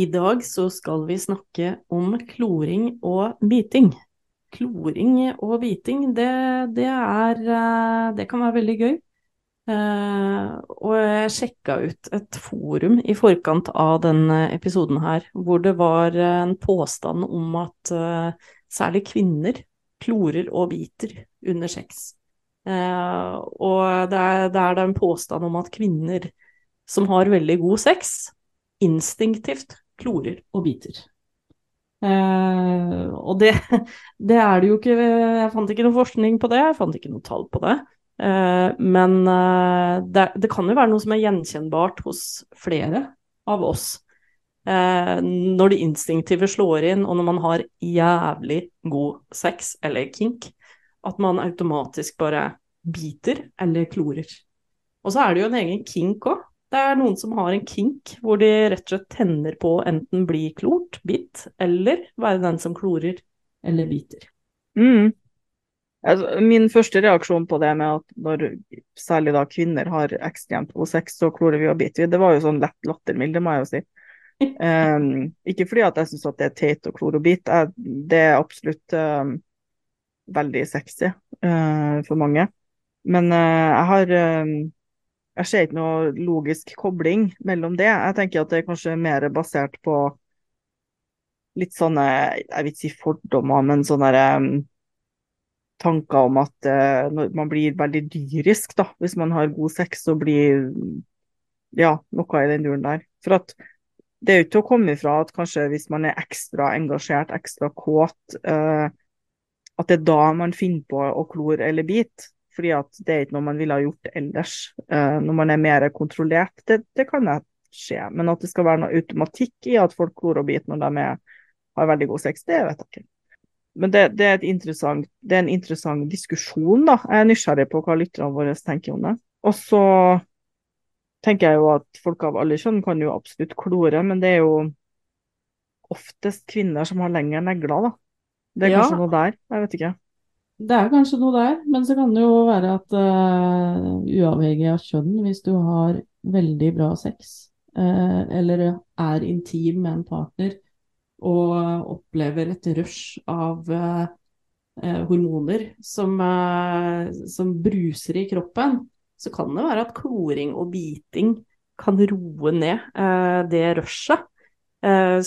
I dag så skal vi snakke om kloring og biting. Kloring og biting, det, det er eh, Det kan være veldig gøy. Uh, og jeg sjekka ut et forum i forkant av denne episoden her, hvor det var en påstand om at særlig kvinner klorer og biter under sex. Og det er, det er en påstand om at kvinner som har veldig god sex, instinktivt klorer og biter. Eh, og det, det, er det jo ikke Jeg fant ikke noe forskning på det, jeg fant ikke noe tall på det. Eh, men uh, det, det, kan jo være noe som er gjenkjennbart hos flere av oss. når det instinktive slår inn, og når man har jævlig god sex, eller kink, at man automatisk bare biter eller klorer. Og så er det jo en egen kink òg. Det er noen som har en kink hvor de rett og slett tenner på enten bli klort, bitt, eller være den som klorer eller biter. Mm. Altså, min første reaksjon på det med at når særlig da kvinner har ekstremt god sex, så klorer vi og biter vi, det var jo sånn lett lattermild, det må jeg jo si. Um, ikke fordi at jeg syns at det er teit å klore og bite, det er absolutt um, veldig sexy uh, for mange. Men uh, jeg har um, jeg ser ikke noe logisk kobling mellom det. Jeg tenker at det er kanskje mer basert på litt sånne, jeg vil ikke si fordommer, men sånne tanker om at uh, man blir veldig dyrisk da, hvis man har god sex og blir ja, noe i den duren der. For at det er jo ikke å komme ifra at kanskje hvis man er ekstra engasjert, ekstra kåt, uh, at det er da man finner på å klore eller bite fordi at det er ikke noe man ville ha gjort ellers. Uh, når man er mer kontrollert, det, det kan jeg skje. Men at det skal være noe automatikk i at folk klorer og biter når de er, har veldig god sex, det vet jeg ikke. Men det, det, er det, er en interessant diskusjon, da. Jeg er nysgjerrig på hva lytterne våre tenker om det. Og så tenker jeg jo at folk av alle kjønn kan jo absolutt klore, men det er jo oftest kvinner som har lengre negler, da. Det er kanskje noe der, jeg vet ikke. Det er kanskje noe der, men så kan det jo være at uh, uavhengig av kjønn, hvis du har veldig bra sex, uh, eller er intim med en partner og opplever et rush av uh, hormoner som, som, bruser i kroppen, så kan det være at kloring og biting kan roe ned det rushet,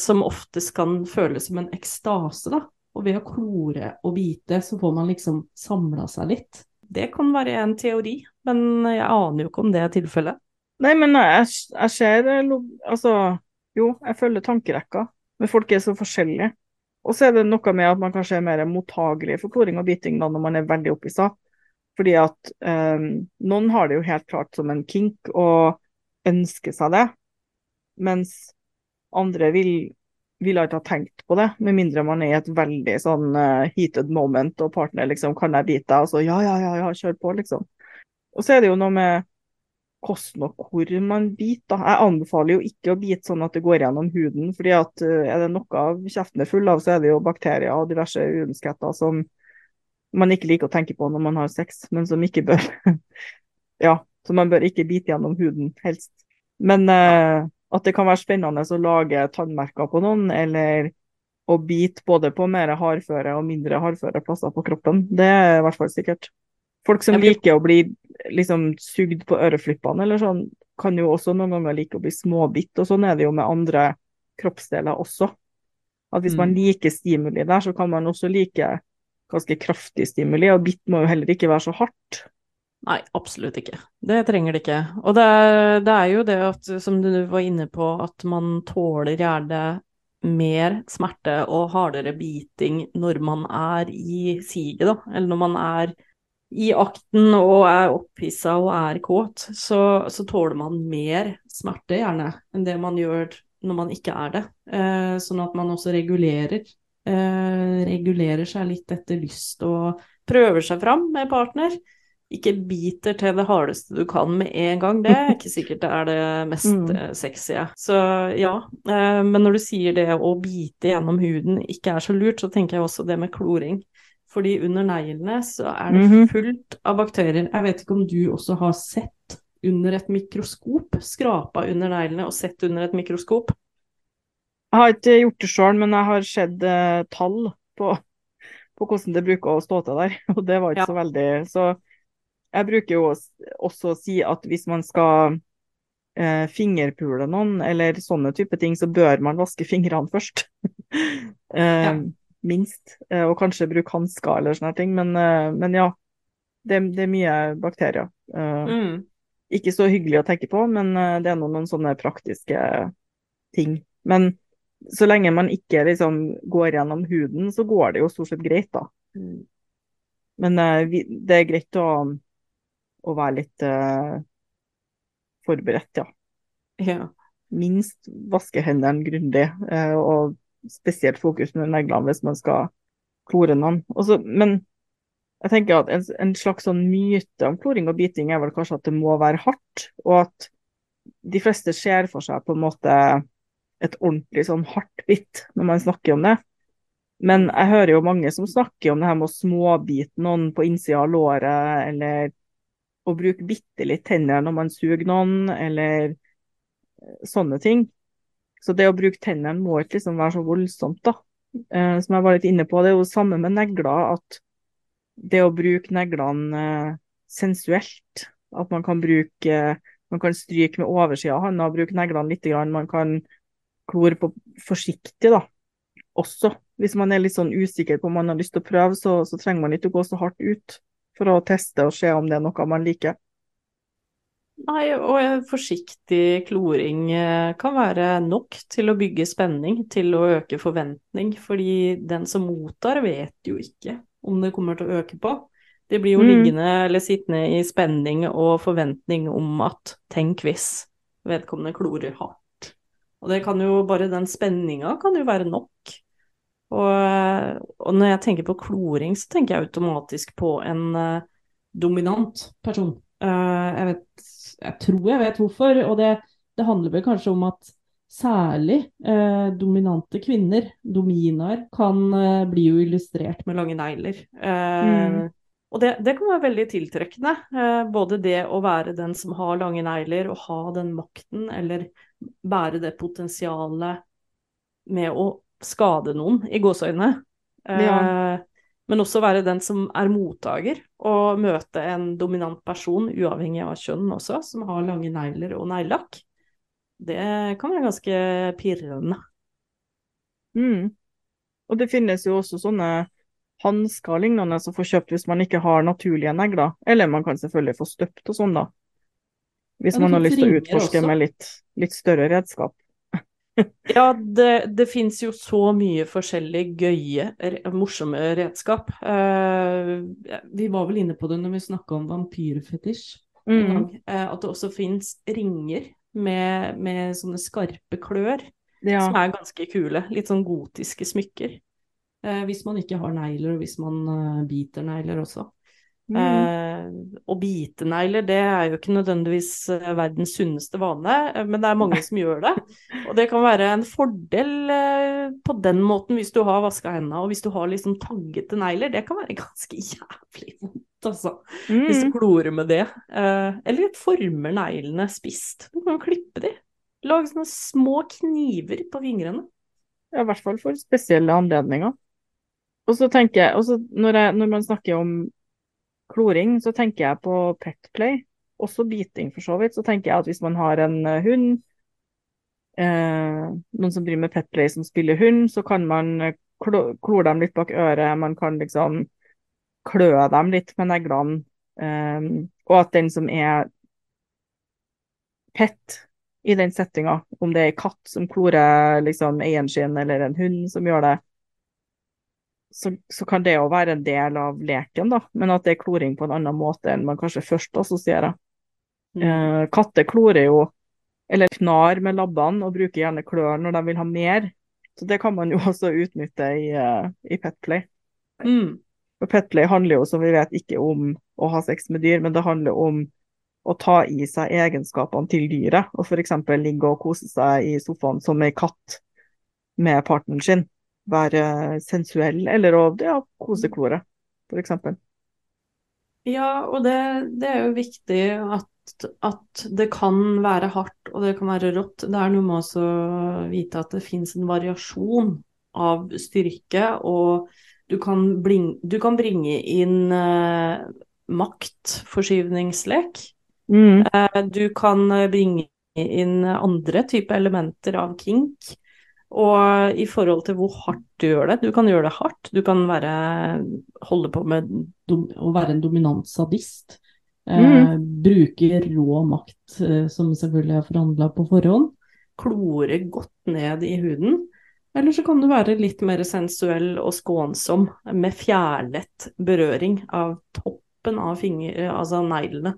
som oftest kan føles som en ekstase, da. Og ved å klore og bite, så får man liksom samla seg litt. Det kan være en teori, men jeg aner jo ikke om det er tilfellet. Nei, men jeg, jeg ser Altså, jo, jeg følger tankerekka, men folk er så forskjellige. Og så er det noe med at man kanskje er mer mottagelig for kloring og biting da når man er veldig opphissa. Fordi at eh, noen har det jo helt klart som en kink og ønsker seg det, mens andre vil ville ikke ha tenkt på det, med mindre man er i et veldig sånn uh, heated moment og partner liksom Kan jeg bite deg? Og så ja, ja, ja, ja, kjør på, liksom. Og så er det jo noe med hvordan og hvor man biter. Jeg anbefaler jo ikke å bite sånn at det går gjennom huden, fordi at uh, er det noe av kjeften er full av, så er det jo bakterier og diverse uønsketter som man ikke liker å tenke på når man har sex, men som ikke bør Ja, så man bør ikke bite gjennom huden, helst. Men uh, at det kan være spennende å lage tannmerker på noen, eller å bite både på mer hardføre og mindre hardføre plasser på kroppen. Det er i hvert fall sikkert. Folk som liker å bli liksom sugd på øreflippene eller sånn, kan jo også noen ganger like å bli småbitt, og sånn er det jo med andre kroppsdeler også. At hvis man mm. liker stimuli der, så kan man også like ganske kraftig stimuli, og bitt må jo heller ikke være så hardt. Nei, absolutt ikke. Det trenger det ikke. Og det er, det er, jo det at, som du var inne på, at man tåler gjerne mer smerte og hardere biting når man er i siget, da. Eller når man er i akten og er opphissa og er kåt, så, så, tåler man mer smerte gjerne enn det man gjør når man ikke er det. Eh, sånn at man også regulerer. Eh, regulerer seg litt etter lyst og prøver seg fram med partner. Ikke biter til det hardeste du kan med en gang, det er ikke sikkert det er det mest mm. Eh, sexy. Så ja, eh, men når du sier det å bite gjennom huden ikke er så lurt, så tenker jeg også det med kloring. Fordi under neglene så er det mhm. fullt av bakterier. Jeg vet ikke om du også har sett under et mikroskop? Skrapa under neglene og sett under et mikroskop? Jeg har ikke gjort det sjøl, men jeg har sett uh, tall på, på, hvordan det bruker å stå til der, og det var ikke ja. så veldig Så jeg bruker jo også å si at hvis man skal eh, fingerpule noen, eller sånne type ting, så bør man vaske fingrene først. eh, ja. Minst. og kanskje bruke hansker eller sånne ting, men, men ja. Det, det, er mye bakterier. Mm. Ikke så hyggelig å tenke på, men eh, det er noen sånne praktiske ting. Men så lenge man ikke liksom går gjennom huden, så går det jo stort sett greit, da. Mm. Men det er greit å, å være litt uh, forberedt, ja. ja. Minst vaske hendene grundig, uh, og spesielt fokus med neglene hvis man skal klore noen. Også, men jeg tenker at en, en, slags sånn myte om kloring og biting er vel kanskje at det må være hardt, og at de fleste ser for seg på en måte et ordentlig sånn hardt bitt når man snakker om det. Men jeg hører jo mange som snakker om det her med å småbite noen på innsida av låret, eller å bruke bitte litt tenner når man suger noen, eller sånne ting. Så det å bruke tennene må ikke liksom være så voldsomt, da. Eh, som jeg var litt inne på. Det er jo samme med negler. at det å bruke neglene eh, sensuelt. At man kan bruke Man kan stryke med oversida av handa, bruke neglene litt. Man kan klore på forsiktig, da. Også. Hvis man er litt sånn usikker på om man har lyst til å prøve, så, så trenger man ikke å gå så hardt ut for å teste og se om det er noe man liker. Nei, og forsiktig kloring eh, kan være nok til å bygge spenning, til å øke forventning. Fordi den som mottar, vet jo ikke om det kommer til å øke på. De blir jo mm. liggende eller sittende i spenning og forventning om at tenk hvis vedkommende klorer hardt. Og det kan jo, bare den spenninga kan jo være nok. Og, og, når jeg tenker på kloring, så tenker jeg automatisk på en uh, dominant person. Uh, jeg vet Jeg tror jeg vet hvorfor, og det, det handler vel kanskje om at særlig uh, dominante kvinner, dominaer, kan bli jo illustrert med lange negler. Mm. Og det, det, kan være veldig tiltrekkende. Eh, både det å være den som har lange negler, og ha den makten, eller bære det potensialet med å skade noen, i gåseøynene. Ja. Eh, men også være den som er mottaker, og møte en dominant person, uavhengig av kjønn også, som har lange negler og neglelakk. Det kan være ganske pirrende. Mm. Og det finnes jo også sånne hansker lignende som får kjøpt hvis man ikke har naturlige negler. Eller man kan selvfølgelig få støpt og sånn, da. Hvis man har lyst til å utforske også. med litt, litt, større redskap. Ja, det, det fins jo så mye forskjellig gøye, morsomme redskap. Uh, vi var vel inne på det når vi snakka om vampyrfetisj mm. Uh, at det også fins ringer med, med sånne skarpe klør, ja. som er ganske kule. Litt sånn gotiske smykker. Uh, hvis man ikke har negler, og hvis man biter negler også. Mm. Eh, å bite negler, det er jo ikke nødvendigvis uh, verdens sunneste vane, uh, men det er mange som gjør det. Og det kan være en fordel uh, på den måten hvis du har vaska hendene, og hvis du har liksom taggete negler. Det kan være ganske jævlig vondt altså. Mm. Hvis du mm. klorer med det. Eh, eller former neglene spist. Du kan klippe de. Lag sånne små kniver på fingrene. Ja, i hvert fall for spesielle anledninger. Og så tenker jeg, også når, jeg, når man snakker om kloring, så tenker jeg på petplay. Også biting, for så vidt. Så tenker jeg at hvis man har en uh, hund, eh, noen som driver med petplay som spiller hund, så kan man klo klore dem litt bak øret. Man kan liksom klø dem litt med neglene, Eh, og at den som er pet i den settinga, om det er en katt som klorer liksom, eieren sin, eller en hund som gjør det, så, så kan det jo være en del av leken, da, men at det er kloring på en annen måte enn man kanskje først assosierer. Mm. Uh, katter klorer jo eller knar med labbene og bruker gjerne klør når de vil ha mer. Så det kan man jo også utnytte i, uh, i Petplay. Mm. For Petplay handler jo, som vi vet, ikke om å ha sex med dyr, men det handler om å ta i seg egenskapene til dyret, og f.eks. ligge og kose seg i sofaen som ei katt med partneren sin. Være sensuell, eller å ja, kose kloret, f.eks. Ja, og det, det, er jo viktig at, at, det kan være hardt og det kan være rått. Det er noe med å vite at det finnes en variasjon av styrke, og du kan, bring, du kan bringe inn eh, maktforskyvningslek. Mm. Eh, du kan bringe inn andre typer elementer av kink. Og i forhold til hvor hardt du gjør det Du kan gjøre det hardt. Du kan være, holde på med å være en dominant sadist. Eh, mm. bruke rå makt, eh, som selvfølgelig er forhandla på forhånd. Klore godt ned i huden. Eller så kan du være litt mer sensuell og skånsom med fjærlett berøring av toppen av finger, altså neglene.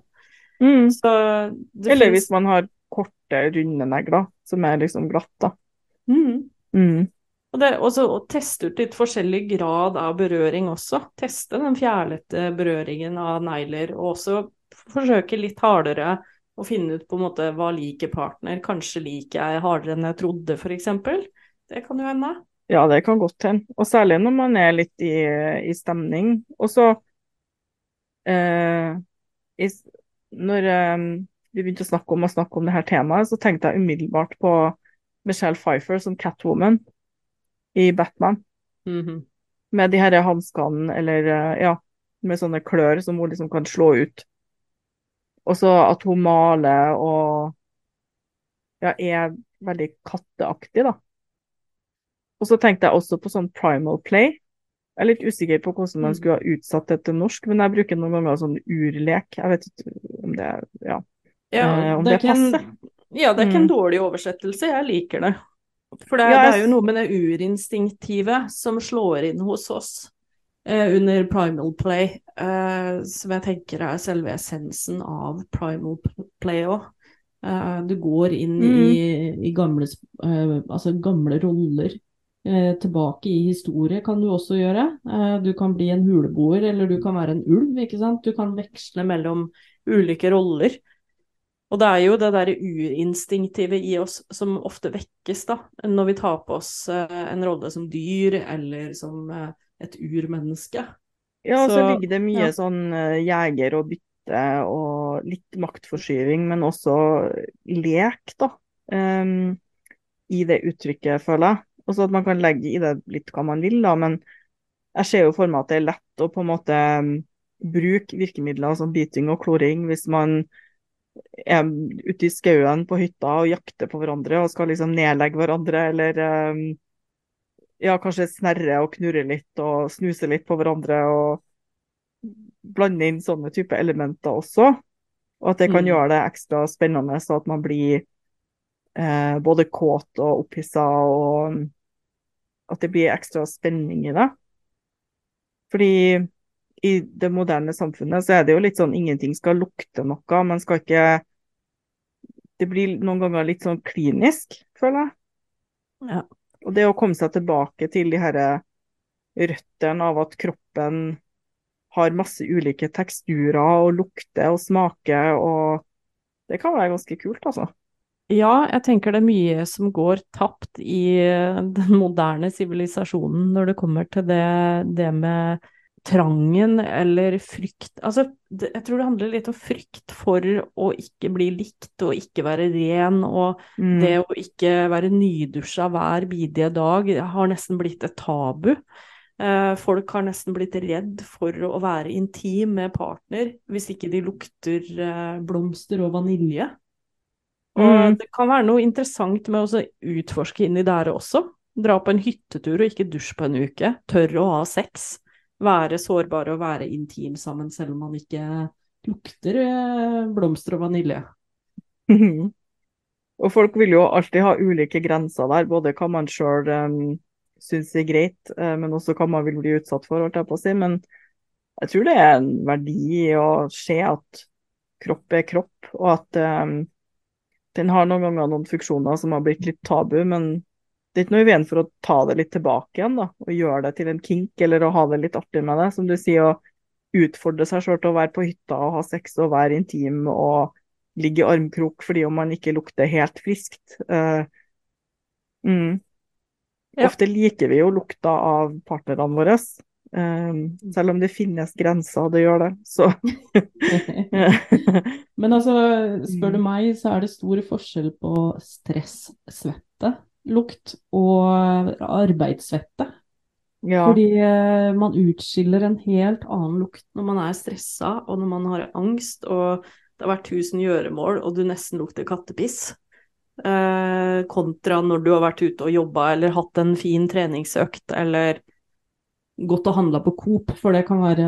Mm. Eller finnes... hvis man har korte, runde negler som er liksom glatt, da. Mm. Mm. Og det, også, å teste ut litt forskjellig grad av berøring også. Teste den fjærlette berøringen av negler, og også forsøke litt hardere å finne ut på en måte hva liker partner. Kanskje liker jeg hardere enn jeg trodde, f.eks. Det kan jo hende. Ja, det kan godt hende. Og særlig når man er litt i, i stemning. Og så eh, Når eh, vi begynte å snakke om å snakke om det her temaet, så tenkte jeg umiddelbart på Michelle Pfeiffer som Catwoman i Batman. Mm -hmm. Med de her hanskene, eller eh, ja, med sånne klør som hun liksom kan slå ut. Og så at hun maler og ja, er veldig katteaktig, da. Og så tenkte jeg også på sånn primal play. Jeg er litt usikker på hvordan man mm. skulle ha utsatt det til norsk, men jeg bruker noen ganger sånn urlek. Jeg vet ikke om det ja. ja eh, om det, det passer. Ja, det er ikke en mm. dårlig oversettelse, jeg liker det. For det, ja, det er jo noe med det urinstinktivet som slår inn hos oss eh, under primal play, eh, som jeg tenker er selve essensen av primal play òg. Eh, du går inn mm. i, i gamle, eh, altså gamle roller. Eh, tilbake i historie kan du også gjøre. Eh, du kan bli en huleboer, eller du kan være en ulv. ikke sant? Du kan veksle mellom ulike roller. Og det er jo det derre urinstinktive i oss som ofte vekkes, da, når vi tar på oss eh, en rolle som dyr eller som eh, et urmenneske. Ja, så, så ligger det mye ja. sånn uh, jeger og bytte og litt maktforskyving, men også lek, da. Um, I det uttrykket, føler jeg. Og så at man kan legge i det litt hva man vil, da, men jeg ser jo for meg at det er lett å på en måte um, bruke virkemidler som biting og kloring hvis man er ute i skauen på hytta og jakter på hverandre og skal liksom nedlegge hverandre, eller um, ja, kanskje snerre og knurre litt og snuse litt på hverandre og blande inn sånne type elementer også. Og at det kan mm. gjøre det ekstra spennende, så at man blir eh, både kåt og opphissa, og at det blir ekstra spenning i det. Fordi i det moderne samfunnet så er det jo litt sånn ingenting skal lukte noe. Man skal ikke Det blir noen ganger litt sånn klinisk, føler jeg. Ja. Og det å komme seg tilbake til de her røttene av at kroppen har masse ulike teksturer og lukter og smaker, og det kan være ganske kult, altså. Ja, jeg tenker det er mye som går tapt i den moderne sivilisasjonen når det kommer til det, det med trangen eller frykt Altså, det, jeg tror det handler litt om frykt for å ikke bli likt og ikke være ren, og mm. det å ikke være nydusja hver bidige dag har nesten blitt et tabu. Eh, folk har nesten blitt redd for å være intim med partner hvis ikke de lukter eh, blomster og vanilje. Og mm. det kan være noe interessant med å utforske inn i det her også. Dra på en hyttetur og ikke dusj på en uke. Tørre å ha sex være sårbare og være intim sammen, selv om man ikke lukter eh, blomster og vanilje. og folk vil jo alltid ha ulike grenser der, både hva man sjøl um, syns er greit, uh, men også hva man vil bli utsatt for, holdt jeg på å si. Men jeg tror det er en verdi å se at kropp er kropp, og at um, den har noen ganger noen funksjoner som har blitt litt tabu, men det er ikke noe i veien for å ta det litt tilbake igjen, da. Og gjøre det til en kink, eller å ha det litt artig med det. Som du sier, å utfordre seg sjøl til å være på hytta og ha sex og være intim og ligge i armkrok fordi om man ikke lukter helt friskt. Uh, mm. ja. Ofte liker vi jo lukta av partnerne våre. Um, selv om det finnes grenser, det gjør det, så Men altså, spør du mm. meg, så er det stor forskjell på stress-svette, lukt, og arbeidssvette. Ja. Fordi uh, man utskiller en helt annen lukt når man er stressa, og når man har angst, og det har vært tusen gjøremål, og du nesten lukter kattepiss. Eh, kontra når du har vært ute og jobba eller hatt en fin treningsøkt, eller gått og handla på Coop, for det kan være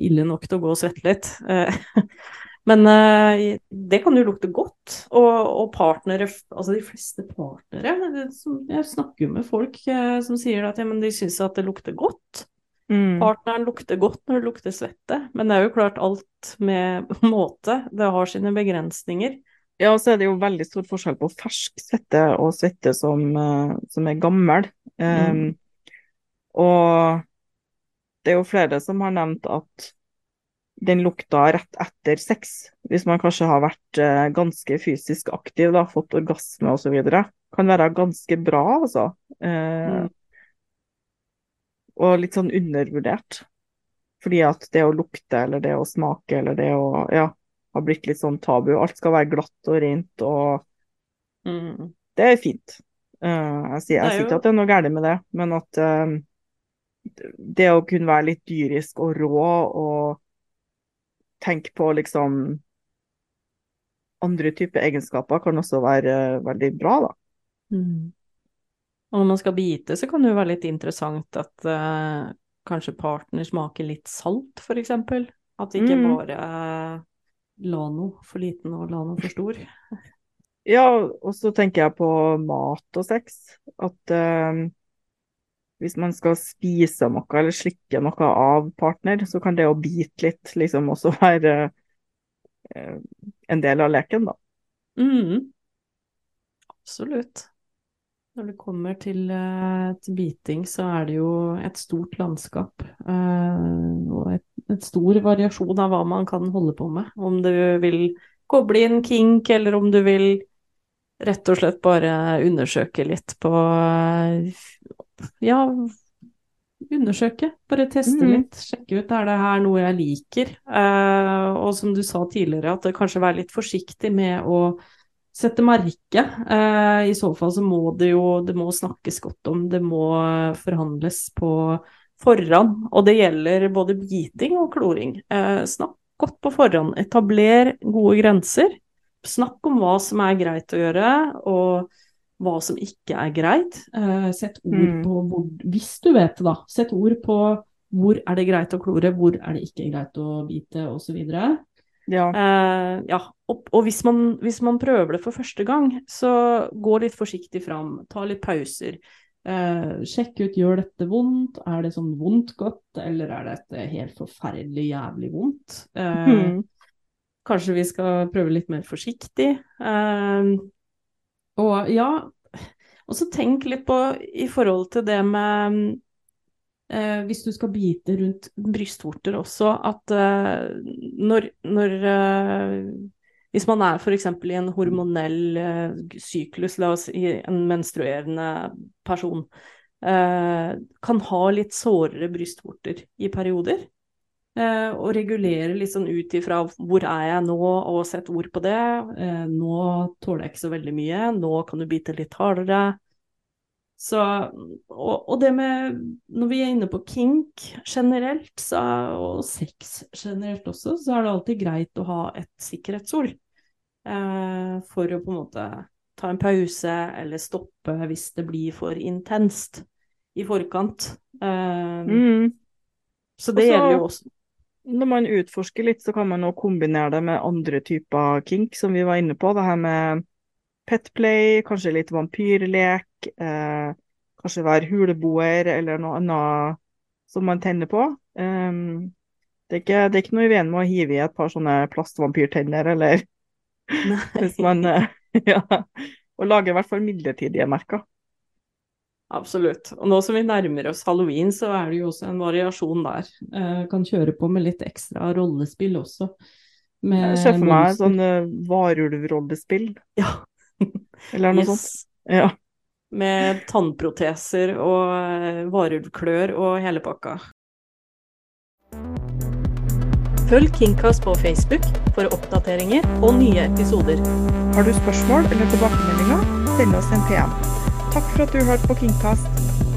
ille nok til å gå og svette litt. Eh, men eh, det kan jo lukte godt. Og, og, partnere, altså de fleste partnere Jeg snakker jo med folk eh, som sier at ja, de syns at det lukter godt. Mm. Partneren lukter godt når det lukter svette, men det er jo klart alt med måte. Det har sine begrensninger. Ja, og så er det jo veldig stor forskjell på fersk svette og svette som, som er gammel. Um, mm. Og det er jo flere som har nevnt at den lukta rett etter sex, hvis man kanskje har vært eh, ganske fysisk aktiv, da, fått orgasme osv., kan være ganske bra, altså. Eh, mm. Og litt sånn undervurdert. Fordi at det å lukte eller det å smake eller det å ja, har blitt litt sånn tabu. Alt skal være glatt og rent og mm. Det er fint. Uh, jeg sier, jeg sier ikke at det er noe galt med det, men at uh, det å kunne være litt dyrisk og rå og tenke på liksom andre typer egenskaper kan også være veldig bra, da. Mm. Og når man skal bite, så kan det jo være litt interessant at uh, kanskje partner smaker litt salt, for eksempel. At ikke mm. bare uh, Lano for liten og Lano for stor. ja, og så tenker jeg på mat og sex. At uh, hvis man skal spise noe eller slikke noe av partner, så kan det å bite litt liksom også være eh, en del av leken, da. Mm. Absolutt. Når det kommer til, uh, til, biting, så er det jo et stort landskap. Uh, og et, et, stor variasjon av hva man kan holde på med. Om du vil koble inn kink, eller om du vil rett og slett bare undersøke litt på ja, undersøke. Bare teste mm. litt. Sjekke ut er det her noe jeg liker. Uh, og som du sa tidligere, at det kanskje være litt forsiktig med å sette merke. Uh, I så fall så må det jo det må snakkes godt om, det må forhandles på forhånd. Og det gjelder både biting og kloring. Uh, snakk godt på forhånd. Etabler gode grenser. Snakk om hva som er greit å gjøre. og hva som ikke er greit. Uh, sett ord mm. på hvor Hvis du vet det, da. Sett ord på hvor er det greit å klore, hvor er det ikke greit å bite, osv. Ja. Eh, ja. Og, og hvis, man, hvis, man, prøver det for første gang, så gå litt forsiktig fram. Ta litt pauser. Eh, sjekk ut gjør dette vondt, er det sånn vondt godt, eller er dette helt forferdelig jævlig vondt? Eh, mm. Kanskje vi skal prøve litt mer forsiktig. Uh, og ja, og så tenk litt på i forhold til det med eh, Hvis du skal bite rundt brystvorter også, at eh, når, når eh, Hvis man er f.eks. i en hormonell eh, syklus, la oss si en menstruerende person, eh, kan ha litt sårere brystvorter i perioder. Eh, og regulere litt sånn ut ifra hvor er jeg nå, og sette ord på det. Eh, nå tåler jeg ikke så veldig mye, nå kan du bite litt hardere. Så, og, og, det med Når vi er inne på kink generelt, så, og sex generelt også, så er det alltid greit å ha et sikkerhetsord. Eh, for å på en måte ta en pause eller stoppe hvis det blir for intenst i forkant. Eh, mm. Så det også, gjelder jo også når man utforsker litt, så kan man også kombinere det med andre typer kink, som vi var inne på. Det her med petplay, kanskje litt vampyrlek, eh, kanskje være huleboer eller noe annet som man tenner på. Um, det, er ikke, det, er ikke, noe i veien med å hive i et par sånne plastvampyrtenner, eller hvis man, eh, ja. Og lage i hvert fall midlertidige merker. Absolutt. Og nå som vi nærmer oss halloween, så er det jo også en variasjon der. Eh, kan kjøre på med litt ekstra rollespill også. Jeg ser for meg sånn uh, varulvrollespill. Ja. Eller noe yes. sånt. Ja. Med tannproteser og uh, varulvklør og hele pakka. Følg Kingcast på Facebook for oppdateringer og nye episoder. Har du spørsmål eller tilbakemeldinger, send oss en PM. Takk for at du hørte på Kingcast.